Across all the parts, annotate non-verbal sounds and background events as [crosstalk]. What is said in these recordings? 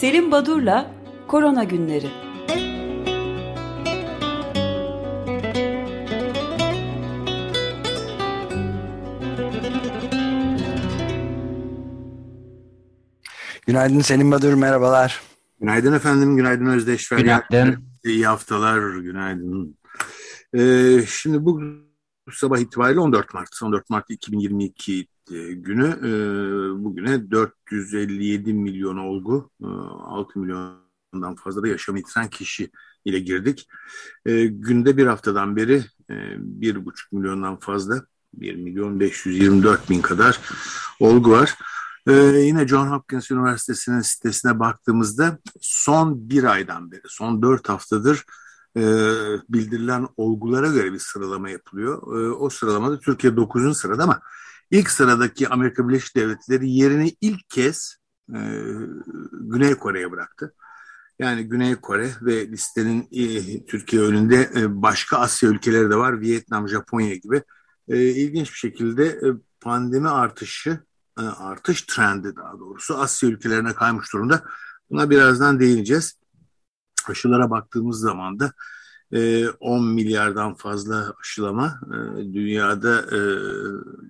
Selim Badur'la Korona Günleri. Günaydın Selim Badur, merhabalar. Günaydın efendim, günaydın Özdeş. Günaydın. İyi haftalar, günaydın. Ee, şimdi bu sabah itibariyle 14 Mart, 14 Mart 2022 e, günü e, bugüne 457 milyon olgu, e, 6 milyondan fazla da yaşam yitiren kişi ile girdik. E, günde bir haftadan beri e, 1,5 milyondan fazla, 1 milyon 524 bin kadar olgu var. Ee, yine John Hopkins Üniversitesi'nin sitesine baktığımızda son bir aydan beri, son dört haftadır e, bildirilen olgulara göre bir sıralama yapılıyor. E, o sıralamada Türkiye 9. sırada ama ilk sıradaki Amerika Birleşik Devletleri yerini ilk kez e, Güney Kore'ye bıraktı. Yani Güney Kore ve listenin e, Türkiye önünde e, başka Asya ülkeleri de var. Vietnam, Japonya gibi. E, ilginç bir şekilde e, pandemi artışı e, artış trendi daha doğrusu Asya ülkelerine kaymış durumda. Buna birazdan değineceğiz. Aşılara baktığımız zaman da 10 e, milyardan fazla aşılama e, dünyada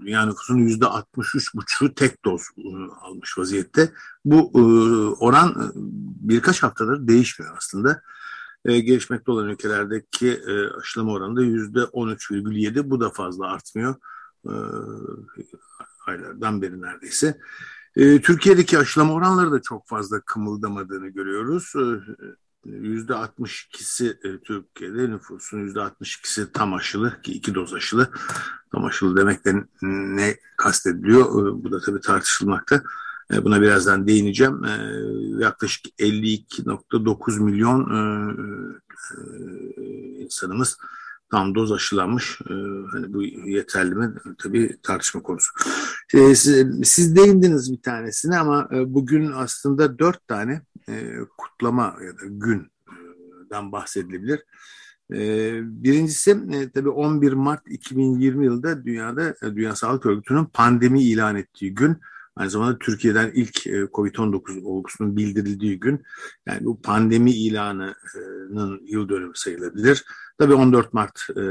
dünya nüfusunun yüzde 63,5'u tek doz almış vaziyette. Bu oran birkaç haftadır değişmiyor aslında. Gelişmekte olan ülkelerdeki aşılama oranı da yüzde 13,7 bu da fazla artmıyor aylardan beri neredeyse. E, Türkiye'deki aşılama oranları da çok fazla kımıldamadığını görüyoruz. E, yüzde 62'si e, Türkiye'de nüfusun yüzde 62'si tam aşılı ki iki doz aşılı. Tam aşılı demekten ne kastediliyor? E, bu da tabii tartışılmakta. Buna birazdan değineceğim. Yaklaşık 52.9 milyon insanımız tam doz aşılanmış. E, hani bu yeterli mi? Tabii tartışma konusu. E, siz, siz değindiniz bir tanesine ama e, bugün aslında dört tane e, kutlama ya da günden bahsedilebilir. E, birincisi e, tabii 11 Mart 2020 yılında dünyada e, Dünya Sağlık Örgütü'nün pandemi ilan ettiği gün. Aynı zamanda Türkiye'den ilk e, Covid-19 olgusunun bildirildiği gün. Yani bu pandemi ilanının yıl dönümü sayılabilir. Tabii 14 Mart e,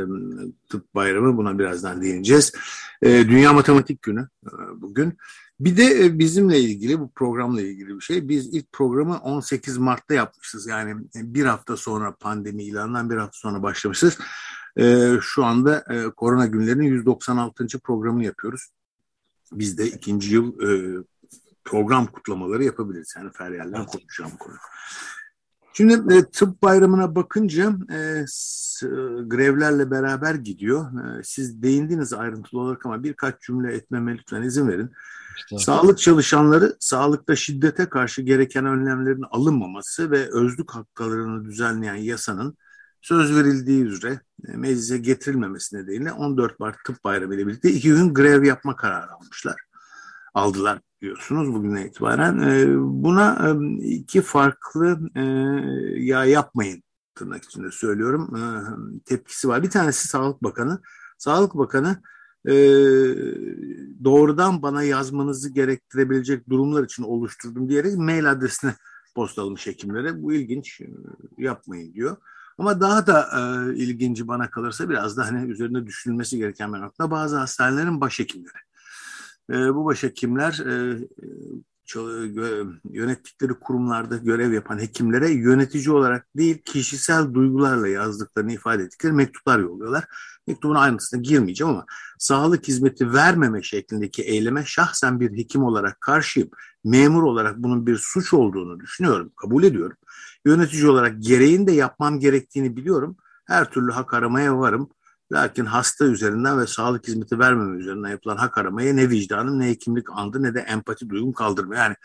Tıp Bayramı buna birazdan değineceğiz. E, Dünya Matematik Günü bugün. Bir de bizimle ilgili bu programla ilgili bir şey. Biz ilk programı 18 Mart'ta yapmışız. Yani bir hafta sonra pandemi ilanından bir hafta sonra başlamışız. Şu anda korona günlerinin 196. programını yapıyoruz biz de ikinci yıl e, program kutlamaları yapabiliriz. Yani Feryal'den evet. konuşacağım konu. Şimdi e, tıp bayramına bakınca e, s, grevlerle beraber gidiyor. E, siz değindiniz ayrıntılı olarak ama birkaç cümle etmeme lütfen izin verin. İşte. Sağlık çalışanları sağlıkta şiddete karşı gereken önlemlerin alınmaması ve özlük haklarını düzenleyen yasanın söz verildiği üzere e, meclise getirilmemesi nedeniyle 14 Mart Tıp Bayramı ile birlikte iki gün grev yapma kararı almışlar. Aldılar diyorsunuz bugüne itibaren. E, buna e, iki farklı ya yapmayın tırnak içinde söylüyorum tepkisi var. Bir tanesi Sağlık Bakanı. Sağlık Bakanı doğrudan bana yazmanızı gerektirebilecek durumlar için oluşturdum diyerek mail adresine [laughs] postalamış hekimlere. Bu ilginç yapmayın diyor. Ama daha da e, ilginci bana kalırsa biraz da hani üzerinde düşünülmesi gereken bir nokta bazı hastanelerin başhekimleri. E, bu başhekimler e, yönettikleri kurumlarda görev yapan hekimlere yönetici olarak değil kişisel duygularla yazdıklarını ifade ettikleri mektuplar yolluyorlar. Mektubun ayrıntısına girmeyeceğim ama sağlık hizmeti vermeme şeklindeki eyleme şahsen bir hekim olarak karşıyım. Memur olarak bunun bir suç olduğunu düşünüyorum, kabul ediyorum. Yönetici olarak gereğini de yapmam gerektiğini biliyorum. Her türlü hak aramaya varım. Lakin hasta üzerinden ve sağlık hizmeti vermeme üzerinden yapılan hak aramaya ne vicdanım ne hekimlik andı ne de empati duygum kaldırmıyor. Yani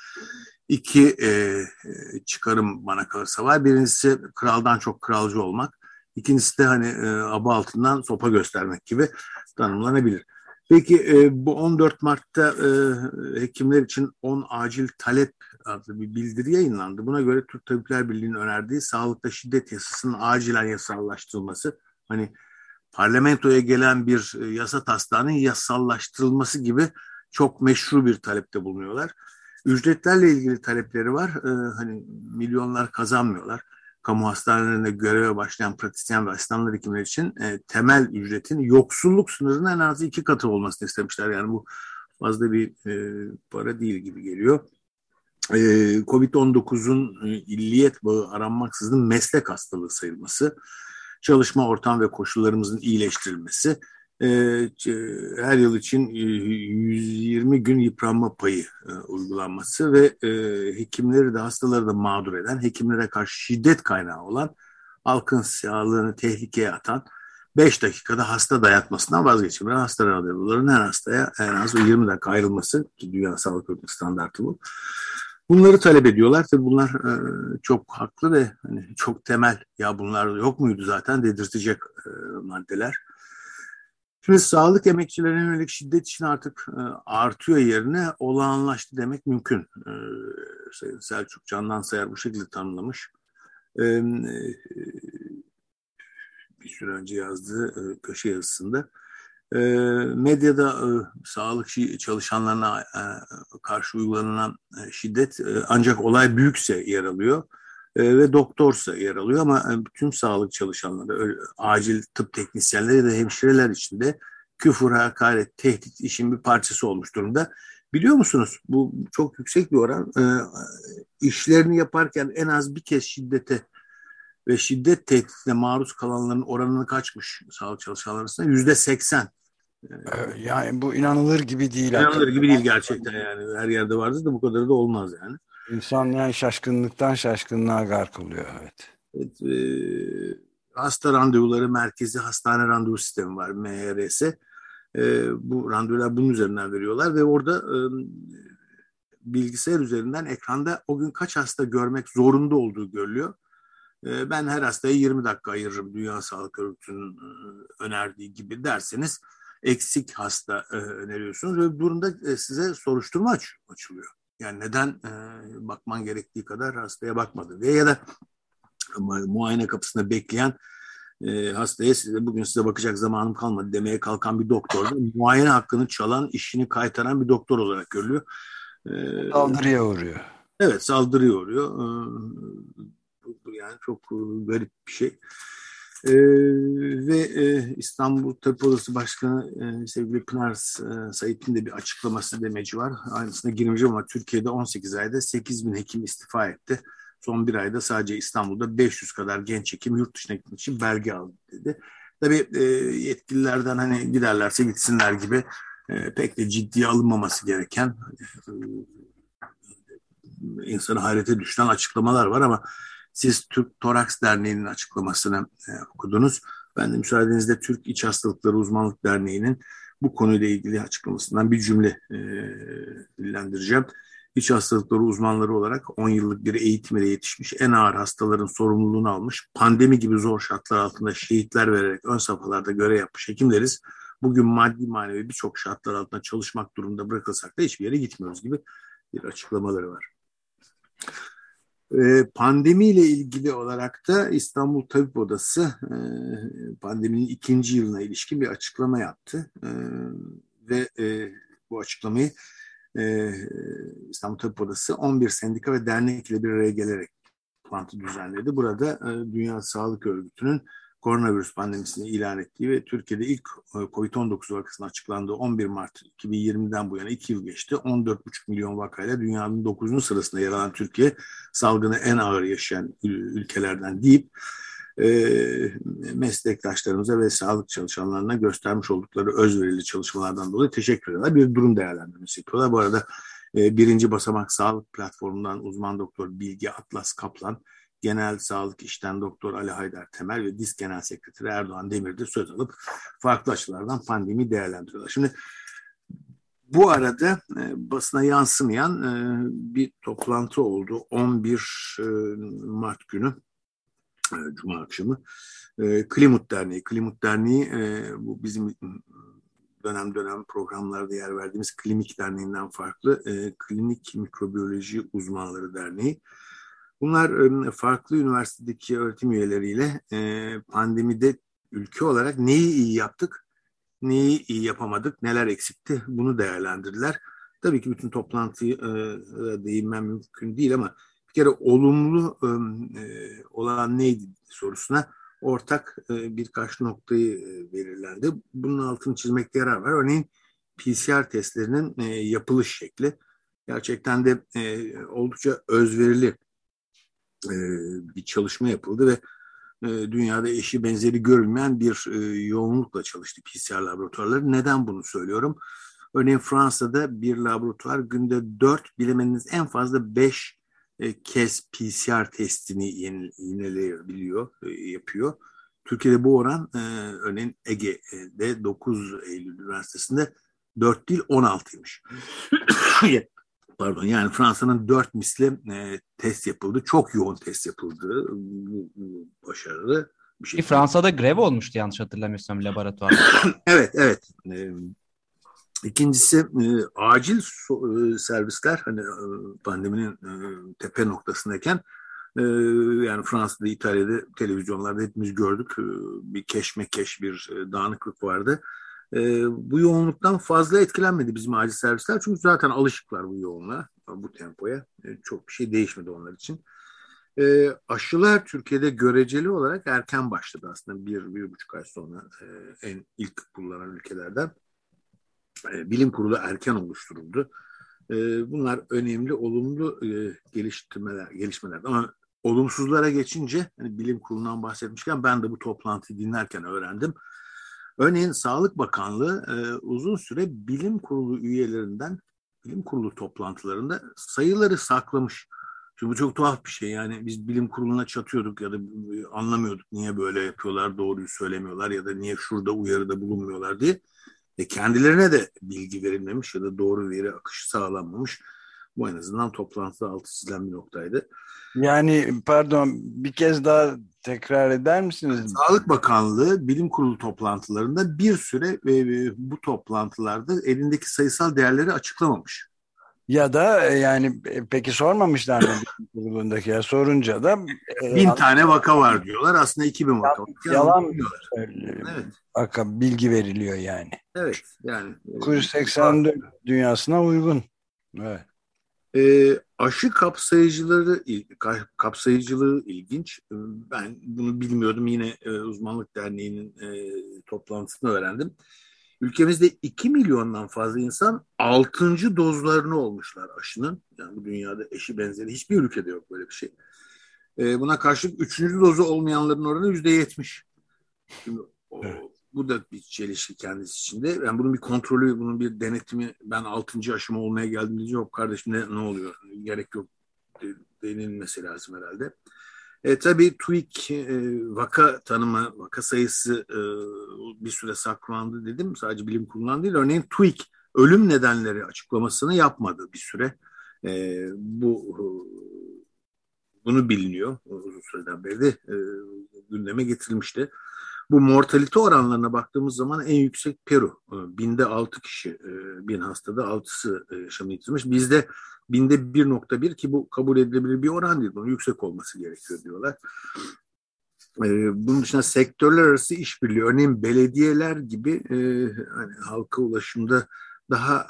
iki e, e, çıkarım bana kalırsa var. Birincisi kraldan çok kralcı olmak. İkincisi de hani e, aba altından sopa göstermek gibi tanımlanabilir. Peki e, bu 14 Mart'ta e, hekimler için 10 acil talep adlı bir bildiri yayınlandı. Buna göre Türk Tabipler Birliği'nin önerdiği sağlıkta şiddet yasasının acilen yasallaştırılması, hani parlamentoya gelen bir e, yasa taslağının yasallaştırılması gibi çok meşru bir talepte bulunuyorlar. Ücretlerle ilgili talepleri var. E, hani milyonlar kazanmıyorlar. Kamu hastanelerinde göreve başlayan pratisyen ve asistanlar hekimler için e, temel ücretin yoksulluk sınırının en az iki katı olmasını istemişler. Yani bu fazla bir e, para değil gibi geliyor. E, Covid-19'un e, illiyet bağı aranmaksızın meslek hastalığı sayılması, çalışma ortam ve koşullarımızın iyileştirilmesi, her yıl için 120 e, gün yıpranma payı e, uygulanması ve hekimleri de hastaları da mağdur eden, hekimlere karşı şiddet kaynağı olan, halkın sağlığını tehlikeye atan 5 dakikada hasta dayatmasından vazgeçilmeyen hasta randevularının her hastaya en az 20 dakika ayrılması ki Dünya Sağlık Örgütü standartı bu. Bunları talep ediyorlar. Tabii bunlar e, çok haklı ve hani çok temel. Ya bunlar yok muydu zaten dedirtecek e, maddeler. Şimdi sağlık emekçilerine yönelik şiddet için artık e, artıyor yerine olağanlaştı demek mümkün. E, Selçuk Candan Sayar bu şekilde tanımlamış. E, e, bir süre önce yazdığı e, köşe yazısında. E, medyada e, sağlık çalışanlarına e, karşı uygulanan e, şiddet e, ancak olay büyükse yer alıyor e, ve doktorsa yer alıyor ama e, tüm sağlık çalışanları, acil tıp teknisyenleri da hemşireler için de küfür, hakaret, tehdit işin bir parçası olmuş durumda. Biliyor musunuz bu çok yüksek bir oran. E, işlerini yaparken en az bir kez şiddete ve şiddet tehditine maruz kalanların oranını kaçmış sağlık çalışanları arasında? Yüzde seksen. Yani bu inanılır gibi değil. İnanılır gibi değil gerçekten yani. Her yerde vardır da bu kadar da olmaz yani. İnsan yani şaşkınlıktan şaşkınlığa gark oluyor evet. evet e, hasta randevuları merkezi hastane randevu sistemi var MHRS. E, bu randevular bunun üzerinden veriyorlar ve orada e, bilgisayar üzerinden ekranda o gün kaç hasta görmek zorunda olduğu görülüyor. E, ben her hastaya 20 dakika ayırırım Dünya Sağlık Örgütü'nün e, önerdiği gibi derseniz eksik hasta e, öneriyorsunuz ve bu durumda e, size soruşturma aç, açılıyor. Yani neden e, bakman gerektiği kadar hastaya bakmadı diye ya da muayene kapısında bekleyen e, hastaya size bugün size bakacak zamanım kalmadı demeye kalkan bir doktor da muayene hakkını çalan, işini kaytaran bir doktor olarak görülüyor. E, saldırıya uğruyor. Evet saldırıya uğruyor. E, yani çok garip bir şey. E, ve e, İstanbul Tabip Odası Başkanı e, sevgili Pınar e, Sait'in de bir açıklaması demeci var. Aynısına girmeyeceğim ama Türkiye'de 18 ayda 8 bin hekim istifa etti. Son bir ayda sadece İstanbul'da 500 kadar genç hekim yurt dışına gitmek için belge aldı dedi. Tabii e, yetkililerden hani giderlerse gitsinler gibi e, pek de ciddiye alınmaması gereken e, insanı hayrete düşen açıklamalar var ama siz Türk Toraks Derneği'nin açıklamasını e, okudunuz. Ben de müsaadenizle Türk İç Hastalıkları Uzmanlık Derneği'nin bu konuyla ilgili açıklamasından bir cümle e, dillendireceğim. İç hastalıkları uzmanları olarak 10 yıllık bir eğitim ile yetişmiş, en ağır hastaların sorumluluğunu almış, pandemi gibi zor şartlar altında şehitler vererek ön safhalarda görev yapmış hekimleriz. Bugün maddi manevi birçok şartlar altında çalışmak durumunda bırakılsak da hiçbir yere gitmiyoruz gibi bir açıklamaları var. Ee, pandemiyle ilgili olarak da İstanbul Tabip Odası e, pandeminin ikinci yılına ilişkin bir açıklama yaptı. E, ve e, bu açıklamayı e, İstanbul Tabip Odası 11 sendika ve dernek ile bir araya gelerek toplantı düzenledi. Burada Dünya Sağlık Örgütü'nün koronavirüs pandemisini ilan ettiği ve Türkiye'de ilk e, COVID-19 vakasının açıklandığı 11 Mart 2020'den bu yana 2 yıl geçti. 14,5 milyon vakayla dünyanın 9. sırasında yer alan Türkiye salgını en ağır yaşayan ülkelerden deyip e, meslektaşlarımıza ve sağlık çalışanlarına göstermiş oldukları özverili çalışmalardan dolayı teşekkür ediyorlar. Bir durum değerlendirmesi yapıyorlar. Bu arada e, birinci basamak sağlık platformundan uzman doktor Bilgi Atlas Kaplan Genel Sağlık İşten Doktor Ali Haydar Temel ve DİSK Genel Sekreteri Erdoğan Demir'de söz alıp farklı açılardan pandemi değerlendiriyorlar. Şimdi bu arada e, basına yansımayan e, bir toplantı oldu 11 e, Mart günü e, Cuma akşamı. E, Klimut Derneği. Klimut Derneği e, bu bizim dönem dönem programlarda yer verdiğimiz Klinik Derneği'nden farklı Klinik Mikrobiyoloji Uzmanları Derneği. Bunlar farklı üniversitedeki öğretim üyeleriyle pandemide ülke olarak neyi iyi yaptık, neyi iyi yapamadık, neler eksikti bunu değerlendirdiler. tabii ki bütün toplantıyı değinmem mümkün değil ama bir kere olumlu olan neydi sorusuna ortak birkaç noktayı e, belirlendi. Bunun altını çizmekte yarar var. Örneğin PCR testlerinin yapılış şekli gerçekten de oldukça özverili e, bir çalışma yapıldı ve e, dünyada eşi benzeri görülmeyen bir e, yoğunlukla çalıştı PCR laboratuvarları. Neden bunu söylüyorum? Örneğin Fransa'da bir laboratuvar günde 4 bilemeniz en fazla 5 e, kez PCR testini yenileyebiliyor, e, yapıyor. Türkiye'de bu oran e, örneğin Ege'de 9 Eylül Üniversitesi'nde 4 değil 16'ymış. [coughs] [coughs] Pardon yani Fransa'nın 4 misli e, test yapıldı. Çok yoğun test yapıldı. Başarılı bir şey. Fransa'da grev olmuştu yanlış hatırlamıyorsam laboratuvar. [coughs] evet evet. E, İkincisi e, acil so, e, servisler hani e, pandeminin e, tepe noktasındayken e, yani Fransa'da, İtalya'da televizyonlarda hepimiz gördük e, bir keşmekeş bir e, dağınıklık vardı. E, bu yoğunluktan fazla etkilenmedi bizim acil servisler çünkü zaten alışıklar bu yoğunluğa, bu tempoya. E, çok bir şey değişmedi onlar için. E, aşılar Türkiye'de göreceli olarak erken başladı aslında bir, bir buçuk ay sonra e, en ilk kullanan ülkelerden. E, bilim kurulu erken oluşturuldu. E, bunlar önemli, olumlu e, geliştirmeler, gelişmeler. Ama olumsuzlara geçince, hani bilim kurulundan bahsetmişken ben de bu toplantıyı dinlerken öğrendim. Örneğin Sağlık Bakanlığı uzun süre bilim kurulu üyelerinden bilim kurulu toplantılarında sayıları saklamış. Şimdi bu çok tuhaf bir şey. Yani biz bilim kuruluna çatıyorduk ya da anlamıyorduk niye böyle yapıyorlar, doğruyu söylemiyorlar ya da niye şurada uyarıda bulunmuyorlar diye. E kendilerine de bilgi verilmemiş ya da doğru veri akışı sağlanmamış. Bu en azından toplantıda altı çizilen bir noktaydı. Yani pardon bir kez daha tekrar eder misiniz? Sağlık Bakanlığı bilim kurulu toplantılarında bir süre ve bu toplantılarda elindeki sayısal değerleri açıklamamış. Ya da e, yani e, peki sormamışlar mı bilim kurulundaki ya sorunca da e, bin tane vaka var diyorlar aslında iki bin vaka. Yalan diyorlar. Evet. Vaka bilgi veriliyor yani. Evet yani. 984 dünyasına uygun. Evet. E, aşı kapsayıcıları kapsayıcılığı ilginç. Ben bunu bilmiyordum. Yine e, uzmanlık derneğinin e, toplantısını öğrendim. Ülkemizde 2 milyondan fazla insan 6. dozlarını olmuşlar aşının. Yani bu dünyada eşi benzeri hiçbir ülkede yok böyle bir şey. E, buna karşılık 3. dozu olmayanların oranı %70. Şimdi, o, evet. Bu da bir çelişki kendisi içinde. Yani bunun bir kontrolü, bunun bir denetimi ben 6. aşımı olmaya geldim diyeceğim. Yok kardeşim ne, ne oluyor? Gerek yok denilmesi lazım herhalde. E, tabii TÜİK e, vaka tanımı, vaka sayısı e, bir süre saklandı dedim. Sadece bilim kurulundan değil. Örneğin TÜİK ölüm nedenleri açıklamasını yapmadı bir süre. E, bu bunu biliniyor uzun süreden beri de e, gündeme getirilmişti. Bu mortalite oranlarına baktığımız zaman en yüksek Peru. E, binde altı kişi, e, bin hastada altısı e, yaşamını yitirmiş. Bizde binde 1.1 ki bu kabul edilebilir bir oran değil. Bunun yüksek olması gerekiyor diyorlar. Bunun dışında sektörler arası işbirliği, örneğin belediyeler gibi hani halka ulaşımda daha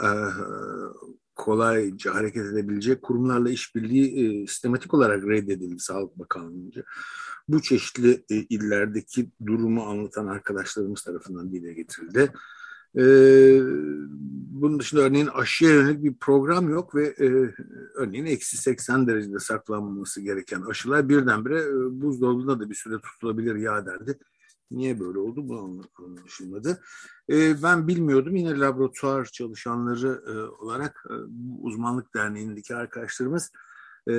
kolayca hareket edebilecek kurumlarla işbirliği sistematik olarak reddedildi Sağlık Bakanlığı'nca bu çeşitli e, illerdeki durumu anlatan arkadaşlarımız tarafından dile getirildi. E, bunun dışında örneğin aşıya yönelik bir program yok ve e, örneğin eksi 80 derecede saklanması gereken aşılar birdenbire e, buzdolabında da bir süre tutulabilir ya derdi. Niye böyle oldu bu anlaşılmadı. E, ben bilmiyordum yine laboratuvar çalışanları e, olarak e, uzmanlık derneğindeki arkadaşlarımız e,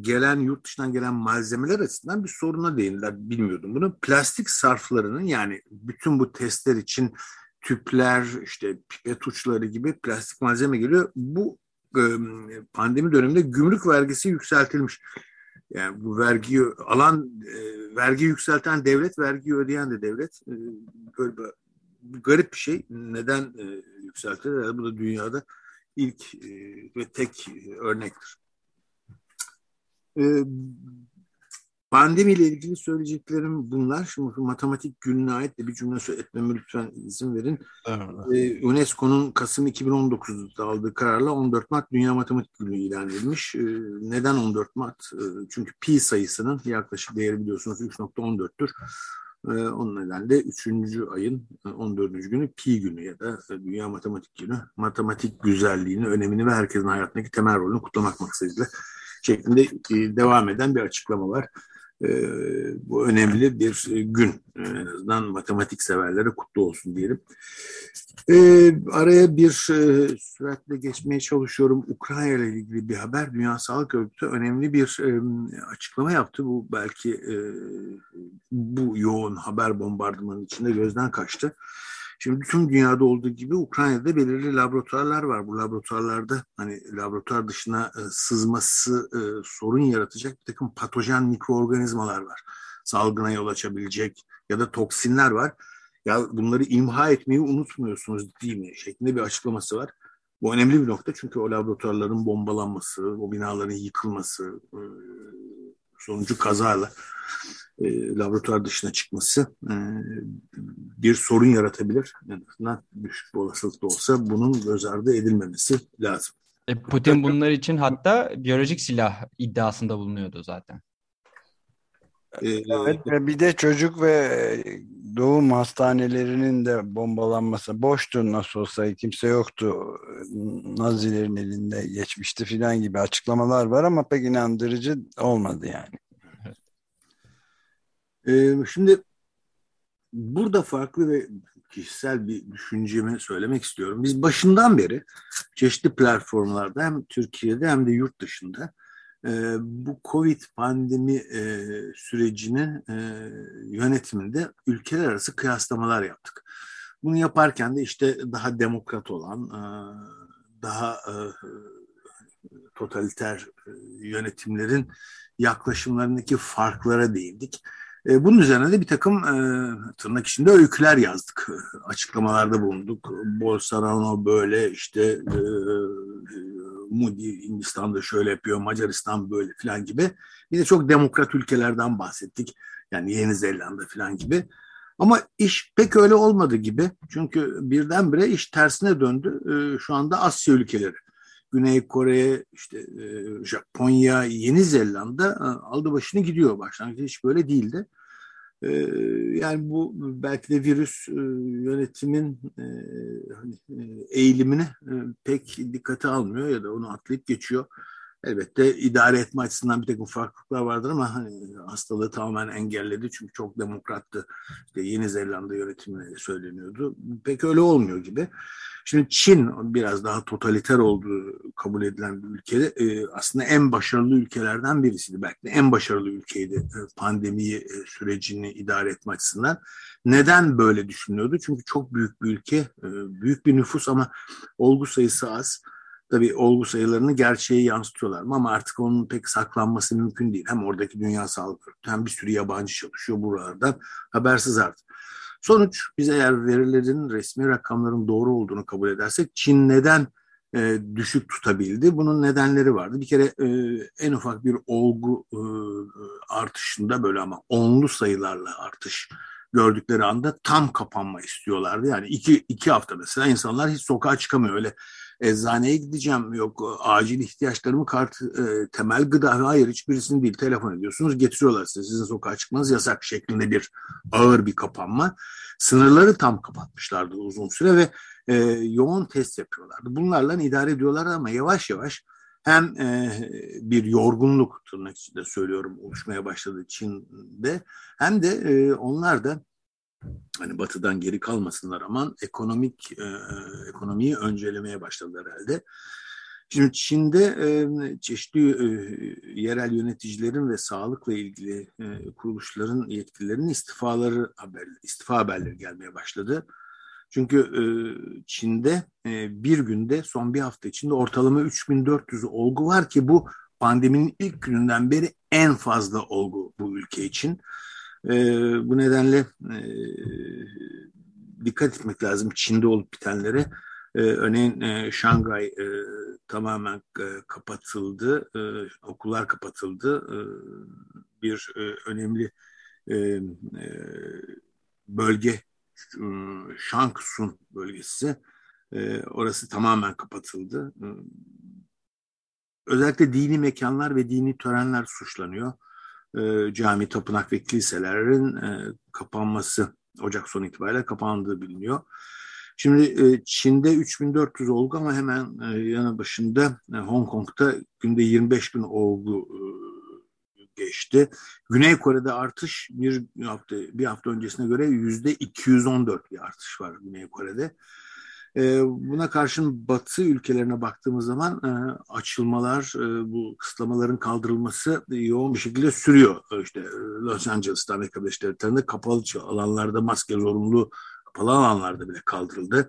gelen yurt dışından gelen malzemeler açısından bir soruna değindiler. Bilmiyordum bunu. Plastik sarflarının yani bütün bu testler için tüpler, işte pipet uçları gibi plastik malzeme geliyor. Bu e, pandemi döneminde gümrük vergisi yükseltilmiş. Yani bu vergiyi alan, e, vergi yükselten devlet, vergi ödeyen de devlet. E, böyle bir, garip bir şey. Neden e, yükseltilir? Bu da dünyada ilk e, ve tek örnektir. Ee, Pandemiyle ilgili söyleyeceklerim bunlar. Şimdi matematik gününe ait de bir cümle etmeme lütfen izin verin. Evet. Ee, UNESCO'nun Kasım 2019'da aldığı kararla 14 Mart Dünya Matematik Günü ilan edilmiş. Ee, neden 14 Mart? Ee, çünkü pi sayısının yaklaşık değeri biliyorsunuz 3.14'tür. Ee, onun nedenle 3. ayın 14. günü pi günü ya da Dünya Matematik Günü. Matematik güzelliğini, önemini ve herkesin hayatındaki temel rolünü kutlamak maksadıyla şeklinde e, devam eden bir açıklama var. E, bu önemli bir gün. En azından matematik severlere kutlu olsun diyelim. E, araya bir e, süratle geçmeye çalışıyorum. Ukrayna ile ilgili bir haber. Dünya Sağlık Örgütü önemli bir e, açıklama yaptı. Bu belki e, bu yoğun haber bombardımanı içinde gözden kaçtı. Şimdi tüm dünyada olduğu gibi Ukrayna'da belirli laboratuvarlar var. Bu laboratuvarlarda hani laboratuvar dışına e, sızması e, sorun yaratacak bir takım patojen mikroorganizmalar var. Salgına yol açabilecek ya da toksinler var. Ya bunları imha etmeyi unutmuyorsunuz değil mi? Şeklinde bir açıklaması var. Bu önemli bir nokta çünkü o laboratuvarların bombalanması, o binaların yıkılması e, sonucu kazayla e, laboratuvar dışına çıkması e, bir sorun yaratabilir. En azından düşük bir olasılıkta olsa bunun göz ardı edilmemesi lazım. E, Putin bunlar için hatta biyolojik silah iddiasında bulunuyordu zaten. E, evet ve bir de çocuk ve doğum hastanelerinin de bombalanması boştu nasıl olsa kimse yoktu Nazilerin elinde geçmişti filan gibi açıklamalar var ama pek inandırıcı olmadı yani. Ee, şimdi burada farklı ve kişisel bir düşüncemi söylemek istiyorum. Biz başından beri çeşitli platformlarda hem Türkiye'de hem de yurt dışında e, bu Covid pandemi e, sürecinin e, yönetiminde ülkeler arası kıyaslamalar yaptık. Bunu yaparken de işte daha demokrat olan, daha totaliter yönetimlerin yaklaşımlarındaki farklara değindik. E, bunun üzerine de bir takım e, tırnak içinde öyküler yazdık. Açıklamalarda bulunduk. Bolsonaro böyle işte e, Moody Hindistan'da şöyle yapıyor, Macaristan böyle falan gibi. Bir de çok demokrat ülkelerden bahsettik. Yani Yeni Zelanda falan gibi. Ama iş pek öyle olmadı gibi. Çünkü birdenbire iş tersine döndü. E, şu anda Asya ülkeleri. Güney Kore, işte e, Japonya, Yeni Zelanda e, aldı başını gidiyor. Başlangıçta hiç böyle değildi. E, yani bu belki de virüs yönetimin hani, eğilimini pek dikkate almıyor ya da onu atlayıp geçiyor. Elbette idare etme açısından bir takım farklılıklar vardır ama hani hastalığı tamamen engelledi çünkü çok demokrattı. İşte Yeni Zelanda yönetimine söyleniyordu. Pek öyle olmuyor gibi. Şimdi Çin biraz daha totaliter olduğu kabul edilen bir ülke e, aslında en başarılı ülkelerden birisiydi. Belki de en başarılı ülkeydi e, pandemiyi e, sürecini idare etme açısından. Neden böyle düşünüyordu? Çünkü çok büyük bir ülke, e, büyük bir nüfus ama olgu sayısı az. Tabii olgu sayılarını gerçeğe yansıtıyorlar ama artık onun pek saklanması mümkün değil. Hem oradaki Dünya Sağlık Örgütü hem bir sürü yabancı çalışıyor buralardan habersiz artık. Sonuç biz eğer verilerin resmi rakamların doğru olduğunu kabul edersek Çin neden e, düşük tutabildi? Bunun nedenleri vardı. Bir kere e, en ufak bir olgu e, artışında böyle ama onlu sayılarla artış gördükleri anda tam kapanma istiyorlardı. Yani iki, iki hafta mesela insanlar hiç sokağa çıkamıyor. Öyle eczaneye gideceğim. Yok acil ihtiyaçlarımı kart e, temel gıda hayır hiçbirisini değil. Telefon ediyorsunuz getiriyorlar size. Sizin sokağa çıkmanız yasak şeklinde bir ağır bir kapanma. Sınırları tam kapatmışlardı uzun süre ve e, yoğun test yapıyorlardı. Bunlarla idare ediyorlar ama yavaş yavaş hem e, bir yorgunluk tırnak içinde söylüyorum oluşmaya başladı Çin'de hem de e, onlar da hani batıdan geri kalmasınlar ama ekonomik e, ekonomiyi öncelemeye başladılar herhalde. Şimdi Çin'de e, çeşitli e, yerel yöneticilerin ve sağlıkla ilgili e, kuruluşların yetkililerinin istifaları haber, istifa haberleri gelmeye başladı. Çünkü e, Çin'de e, bir günde son bir hafta içinde ortalama 3400 olgu var ki bu pandeminin ilk gününden beri en fazla olgu bu ülke için. E, bu nedenle e, dikkat etmek lazım Çin'de olup bitenlere. E, örneğin e, Şangay e, tamamen e, kapatıldı, e, okullar kapatıldı. E, bir e, önemli e, e, bölge e, Şangsun bölgesi. E, orası tamamen kapatıldı. E, özellikle dini mekanlar ve dini törenler suçlanıyor. E, cami, tapınak ve kiliselerin e, kapanması Ocak sonu itibariyle kapandığı biliniyor. Şimdi e, Çin'de 3400 olgu ama hemen e, yanı başında Hong Kong'da günde 25 bin olgu geçti. Güney Kore'de artış bir hafta bir hafta öncesine göre yüzde 214 bir artış var Güney Kore'de. Buna karşın Batı ülkelerine baktığımız zaman açılmalar, bu kısıtlamaların kaldırılması yoğun bir şekilde sürüyor. İşte Los Angeles'ta Amerika Birleşik Devletleri'nde kapalı alanlarda maske zorunlu kapalı alanlarda bile kaldırıldı.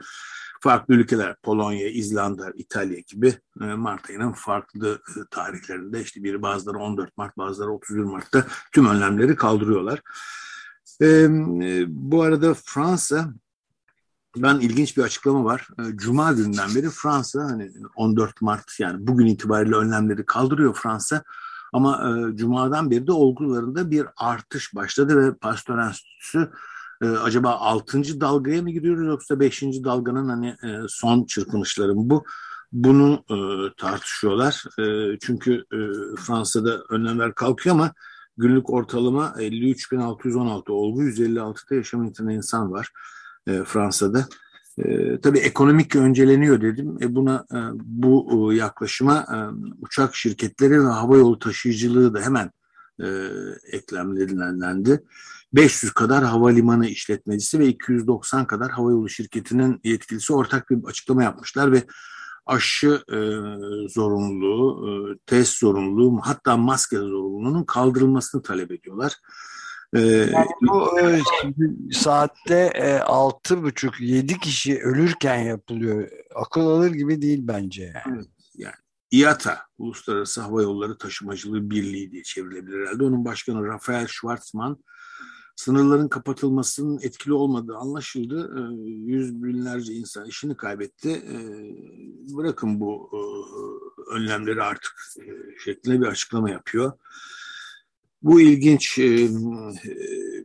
Farklı ülkeler Polonya, İzlanda, İtalya gibi e, Mart ayının farklı e, tarihlerinde işte biri bazıları 14 Mart bazıları 31 Mart'ta tüm önlemleri kaldırıyorlar. E, bu arada Fransa ben ilginç bir açıklama var. Cuma günden beri Fransa hani 14 Mart yani bugün itibariyle önlemleri kaldırıyor Fransa. Ama e, Cuma'dan beri de olgularında bir artış başladı ve Pasteur Enstitüsü e, acaba 6. dalgaya mı giriyoruz yoksa 5. dalganın hani e, son çırpınışları mı bu? Bunu e, tartışıyorlar. E, çünkü e, Fransa'da önlemler kalkıyor ama günlük ortalama 53.616 olgu, 156'da yaşam yitiren insan var e, Fransa'da. E, tabii ekonomik önceleniyor dedim. E, buna e, bu e, yaklaşıma e, uçak şirketleri ve havayolu taşıyıcılığı da hemen e, eklemlerinden 500 kadar havalimanı işletmecisi ve 290 kadar havayolu şirketinin yetkilisi ortak bir açıklama yapmışlar ve aşı e, zorunluluğu, e, test zorunluluğu, hatta maske zorunluluğunun kaldırılmasını talep ediyorlar. E, yani bu e, saatte e, altı buçuk yedi kişi ölürken yapılıyor. Akıl alır gibi değil bence. Yani. yani IATA, Uluslararası Hava Yolları Taşımacılığı Birliği diye çevrilebilir herhalde. Onun başkanı Rafael Schwartzman sınırların kapatılmasının etkili olmadığı anlaşıldı. Ee, yüz binlerce insan işini kaybetti. Ee, bırakın bu e, önlemleri artık e, şeklinde bir açıklama yapıyor. Bu ilginç e,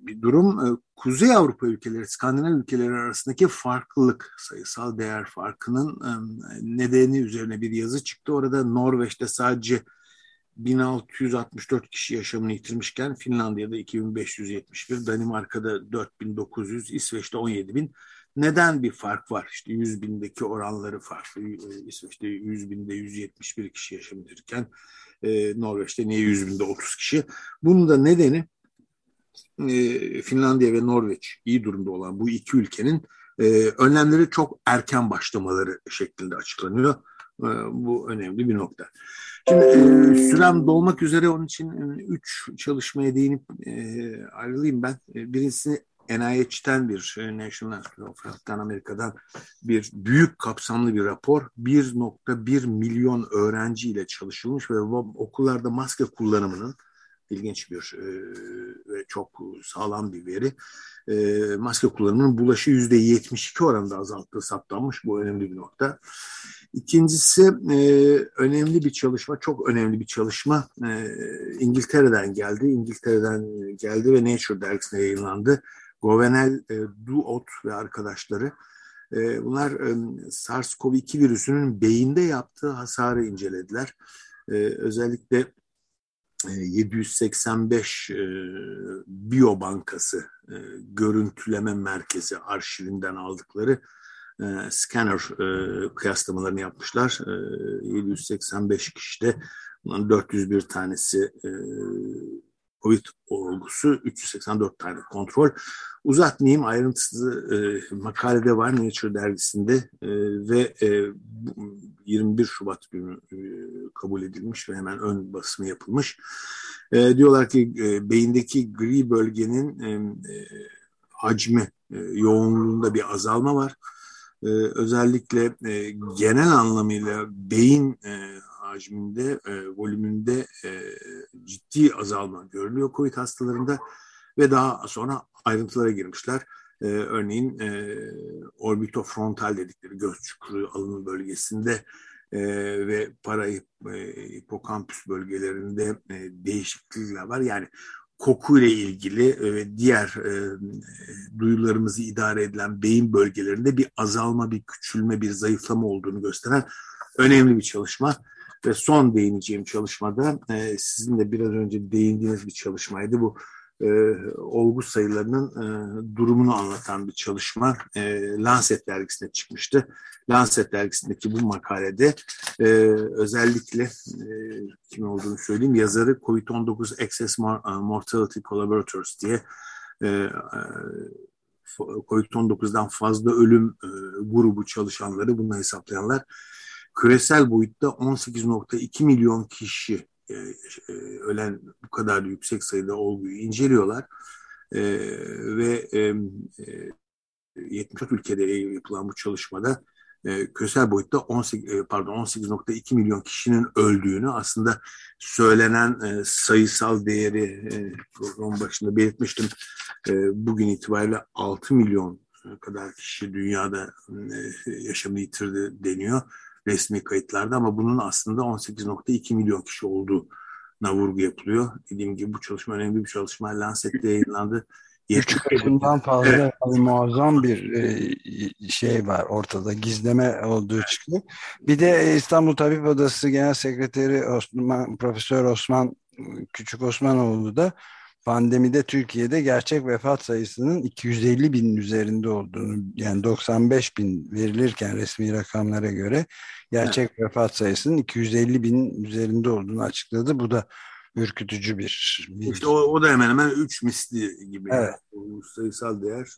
bir durum. Kuzey Avrupa ülkeleri, Skandinav ülkeleri arasındaki farklılık, sayısal değer farkının nedeni üzerine bir yazı çıktı. Orada Norveç'te sadece 1664 kişi yaşamını yitirmişken Finlandiya'da 2571, Danimarka'da 4900, İsveç'te 17000. Neden bir fark var? İşte 100 bindeki oranları farklı. Ee, İsveç'te 100 binde 171 kişi yaşamını e, Norveç'te niye 100 binde 30 kişi? Bunun da nedeni e, Finlandiya ve Norveç iyi durumda olan bu iki ülkenin e, önlemleri çok erken başlamaları şeklinde açıklanıyor. E, bu önemli bir nokta. Şimdi e, sürem dolmak üzere onun için e, üç çalışmaya değinip e, ayrılayım ben. E, birincisi NIH'ten bir e, National Health'tan Amerika'dan bir büyük kapsamlı bir rapor. 1.1 milyon öğrenciyle çalışılmış ve okullarda maske kullanımının ilginç bir e, ve çok sağlam bir veri. E, maske kullanımının bulaşı yüzde 72 oranında azalttığı saptanmış. Bu önemli bir nokta. İkincisi önemli bir çalışma, çok önemli bir çalışma İngiltere'den geldi. İngiltere'den geldi ve Nature dergisine yayınlandı. Govenel e, Duot ve arkadaşları e, bunlar e, SARS-CoV-2 virüsünün beyinde yaptığı hasarı incelediler. E, özellikle 785 e, e, Biyobankası e, görüntüleme merkezi arşivinden aldıkları e, scanner e, kıyaslamalarını yapmışlar. E, 785 kişide bunların 401 tanesi e, COVID olgusu, 384 tane kontrol. Uzatmayayım ayrıntısı e, makalede var Nature dergisinde e, ve e, 21 Şubat günü e, kabul edilmiş ve hemen ön basımı yapılmış. E, diyorlar ki e, beyindeki gri bölgenin e, e, hacmi, e, yoğunluğunda bir azalma var. E, özellikle e, genel anlamıyla beyin e, hacminde, e, volümünde e, ciddi azalma görülüyor COVID hastalarında ve daha sonra ayrıntılara girmişler. E, örneğin e, orbitofrontal dedikleri göz çukuru alın bölgesinde e, ve para e, hipokampüs bölgelerinde e, değişiklikler var. Yani kokuyla ilgili ve diğer e, duyularımızı idare edilen beyin bölgelerinde bir azalma, bir küçülme, bir zayıflama olduğunu gösteren önemli bir çalışma. Ve son değineceğim çalışmada e, sizin de biraz önce değindiğiniz bir çalışmaydı. Bu e, olgu sayılarının e, durumunu anlatan bir çalışma e, Lancet dergisine çıkmıştı. Lancet dergisindeki bu makalede e, özellikle e, kim olduğunu söyleyeyim yazarı COVID-19 Excess Mortality Collaborators diye e, e, COVID-19'dan fazla ölüm e, grubu çalışanları bunu hesaplayanlar küresel boyutta 18.2 milyon kişi e, e, ölen bu kadar yüksek sayıda olguyu inceliyorlar e, ve e, e, 74 ülkede yapılan bu çalışmada küresel boyutta 18 e, pardon 18.2 milyon kişinin öldüğünü aslında söylenen sayısal değeri e, program başında belirtmiştim. Bugün itibariyle 6 milyon kadar kişi dünyada e, yaşamını yitirdi deniyor resmi kayıtlarda ama bunun aslında 18.2 milyon kişi olduğuna vurgu yapılıyor. Dediğim gibi bu çalışma önemli bir çalışma. Lancet'te yayınlandı. Üç katından fazla muazzam bir e, şey var ortada gizleme olduğu çıkıyor. Bir de İstanbul Tabip Odası Genel Sekreteri Osman, Profesör Osman Küçük Osmanoğlu da pandemide Türkiye'de gerçek vefat sayısının 250 binin üzerinde olduğunu yani 95 bin verilirken resmi rakamlara göre gerçek evet. vefat sayısının 250 binin üzerinde olduğunu açıkladı. Bu da ürkütücü bir İşte o, o da hemen hemen 3 misli gibi. Evet. Yani. sayısal değer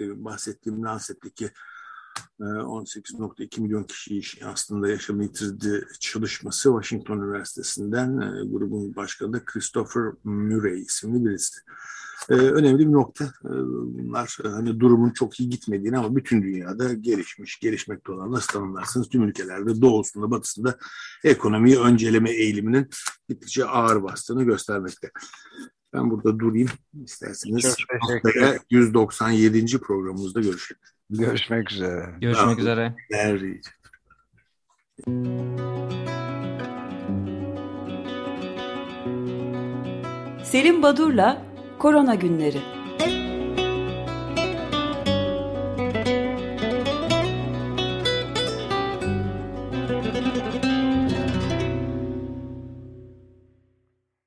e, bahsettiğim Lancet'teki 18.2 e, milyon kişi aslında yaşamını yitirdi çalışması Washington Üniversitesi'nden e, grubun başkanı Christopher Murray isimli birisi. Ee, önemli bir nokta. Ee, bunlar hani durumun çok iyi gitmediğini ama bütün dünyada gelişmiş, gelişmekte olan nasıl tanımlarsınız tüm ülkelerde doğusunda, batısında ekonomiyi önceleme eğiliminin gittikçe ağır bastığını göstermekte. Ben burada durayım. İsterseniz haftaya 197. programımızda görüşelim. Görüşmek üzere. Görüşmek tamam. üzere. Nerede? Selim Badur'la Korona Günleri